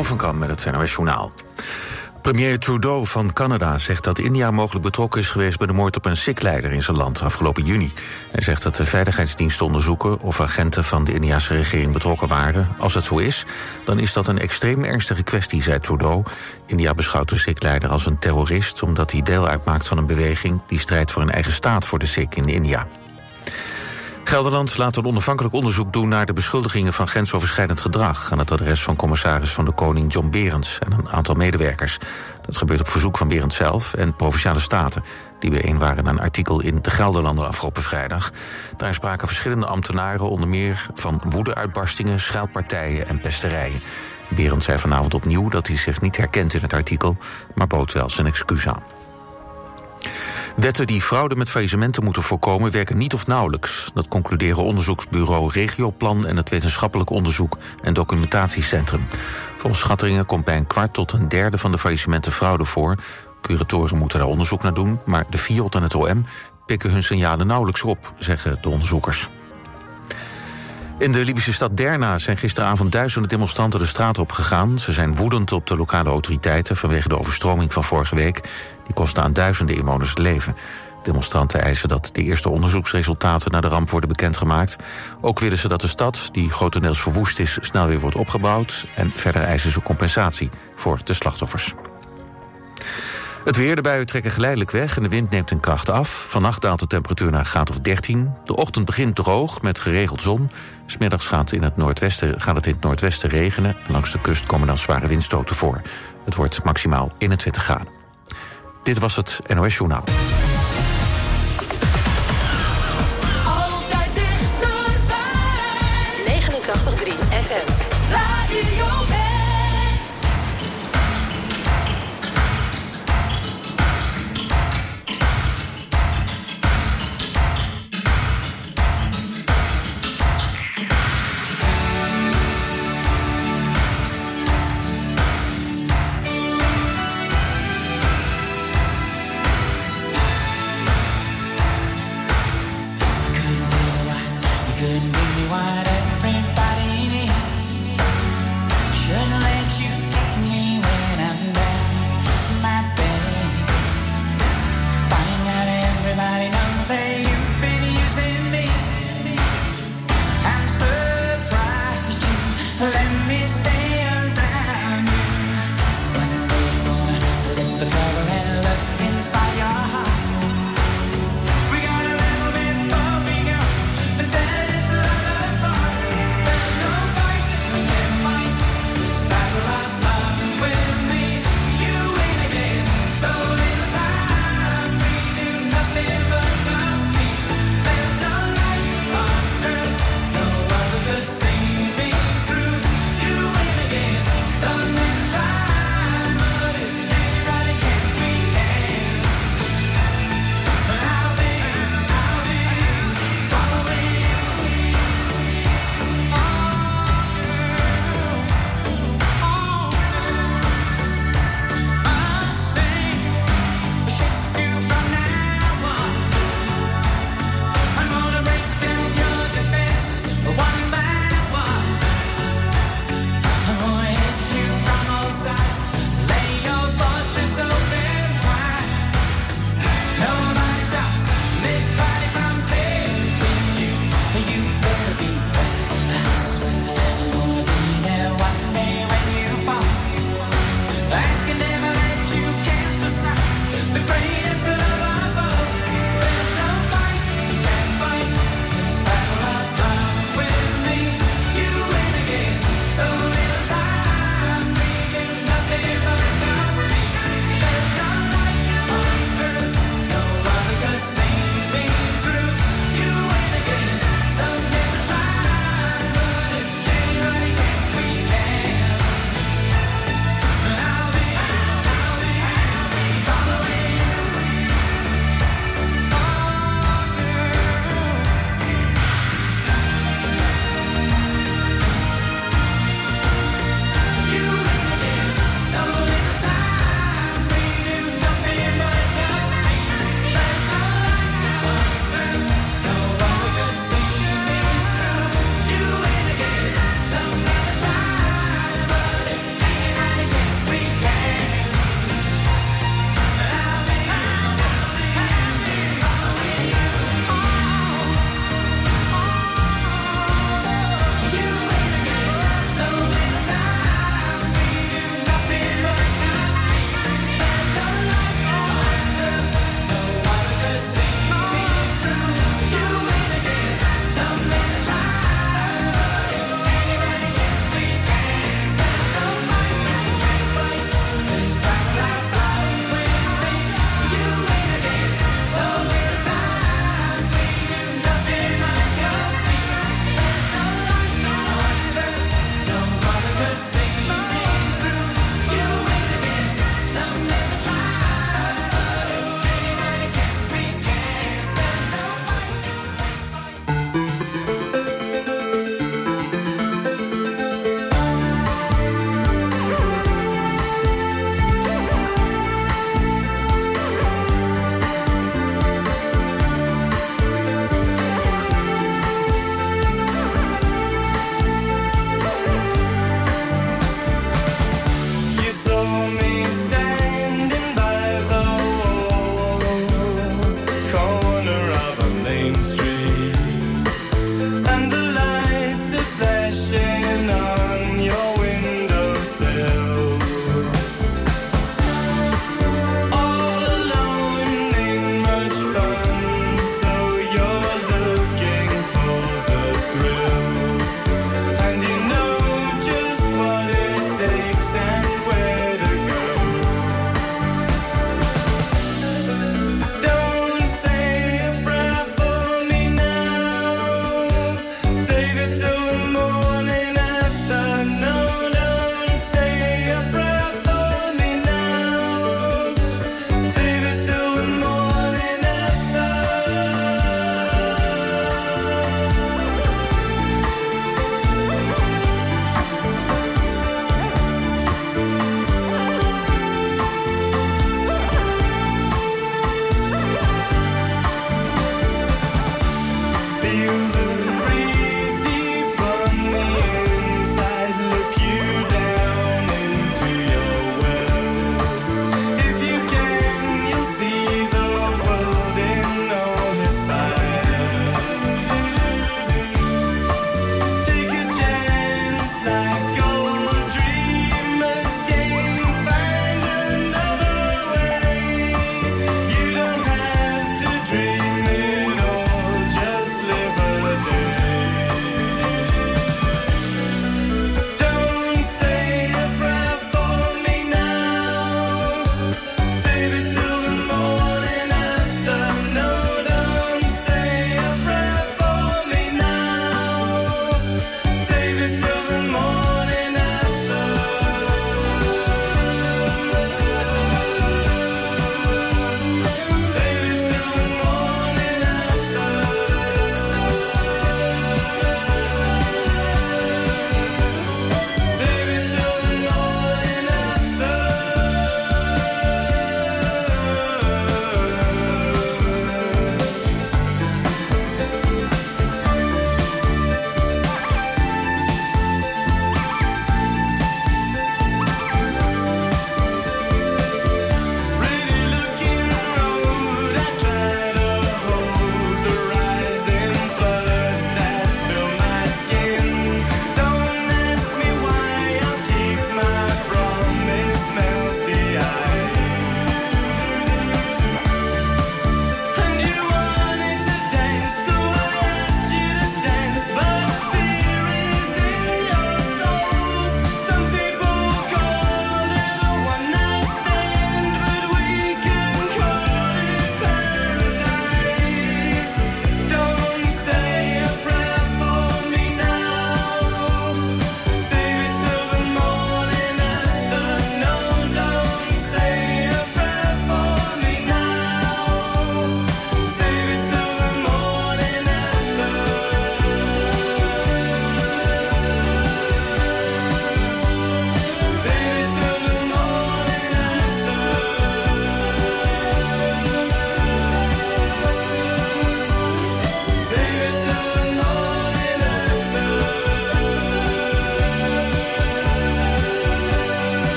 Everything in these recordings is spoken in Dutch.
Van Kam met het NOS Journaal. Premier Trudeau van Canada zegt dat India mogelijk betrokken is geweest... bij de moord op een Sikh-leider in zijn land afgelopen juni. Hij zegt dat de veiligheidsdiensten onderzoeken... of agenten van de Indiase regering betrokken waren. Als het zo is, dan is dat een extreem ernstige kwestie, zei Trudeau. India beschouwt de Sikh-leider als een terrorist... omdat hij deel uitmaakt van een beweging... die strijdt voor een eigen staat voor de Sikh in India. Gelderland laat een onafhankelijk onderzoek doen naar de beschuldigingen van grensoverschrijdend gedrag aan het adres van commissaris van de Koning John Berends en een aantal medewerkers. Dat gebeurt op verzoek van Berends zelf en Provinciale Staten, die bijeen waren naar een artikel in De Gelderlander afgelopen vrijdag. Daar spraken verschillende ambtenaren onder meer van woedeuitbarstingen, scheldpartijen en pesterijen. Berends zei vanavond opnieuw dat hij zich niet herkent in het artikel, maar bood wel zijn excuus aan. Wetten die fraude met faillissementen moeten voorkomen werken niet of nauwelijks. Dat concluderen onderzoeksbureau Regioplan en het Wetenschappelijk Onderzoek en Documentatiecentrum. Volgens schattingen komt bij een kwart tot een derde van de faillissementen fraude voor. Curatoren moeten daar onderzoek naar doen, maar de FIOD en het OM pikken hun signalen nauwelijks op, zeggen de onderzoekers. In de Libische stad Derna zijn gisteravond duizenden demonstranten de straat op gegaan. Ze zijn woedend op de lokale autoriteiten vanwege de overstroming van vorige week. Die kostte aan duizenden inwoners het leven. Demonstranten eisen dat de eerste onderzoeksresultaten naar de ramp worden bekendgemaakt. Ook willen ze dat de stad, die grotendeels verwoest is, snel weer wordt opgebouwd. En verder eisen ze compensatie voor de slachtoffers. Het weer, de buien trekken geleidelijk weg en de wind neemt in kracht af. Vannacht daalt de temperatuur naar graad of 13. De ochtend begint droog met geregeld zon. Smiddags gaat, in het noordwesten, gaat het in het noordwesten regenen. En langs de kust komen dan zware windstoten voor. Het wordt maximaal 21 graden. Dit was het NOS Journaal.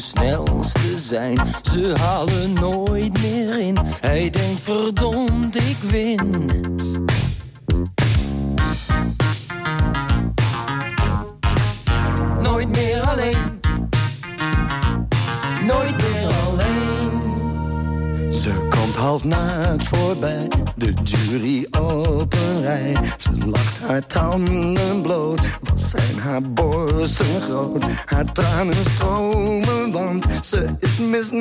Snelste zijn, ze halen nooit meer in. Hij denkt verdomd, ik win. Nooit meer alleen. Nooit meer alleen. Ze komt half naakt voorbij, de jury op rij. Ze lacht haar tanden bloot, wat zijn haar borsten groot. Haar tranen want ze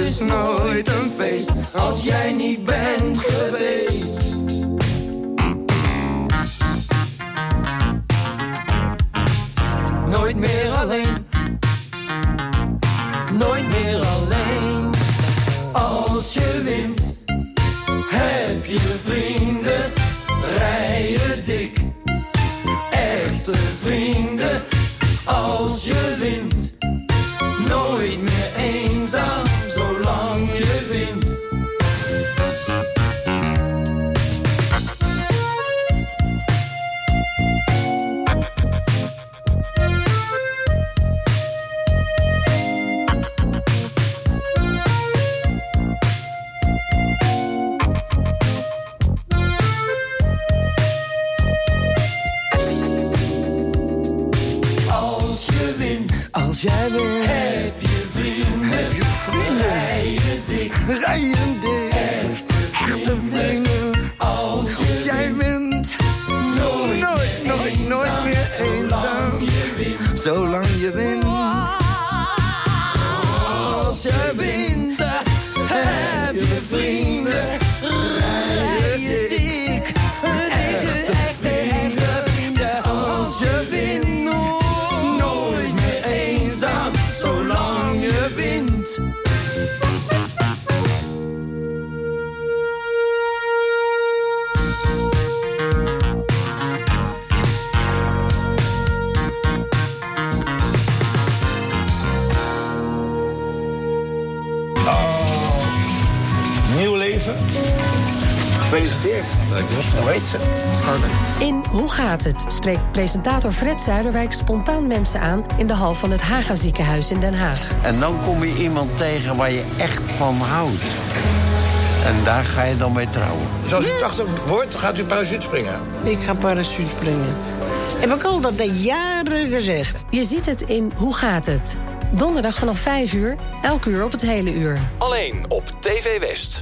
is nooit een feest, als jij niet bent geweest. Nooit meer alleen. Spreekt presentator Fred Zuiderwijk spontaan mensen aan in de hal van het Haga ziekenhuis in Den Haag. En dan kom je iemand tegen waar je echt van houdt. En daar ga je dan mee trouwen. Zoals u 80 wordt, gaat u parachute springen. Ik ga parachute springen. Heb ik al dat al jaren gezegd. Je ziet het in Hoe gaat het? Donderdag vanaf 5 uur, elk uur op het hele uur. Alleen op TV West.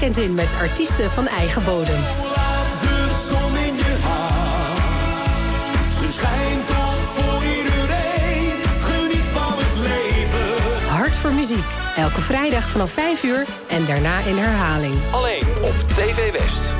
weekend in met artiesten van eigen bodem. Hart voor muziek. Elke vrijdag vanaf 5 uur en daarna in herhaling. Alleen op TV West.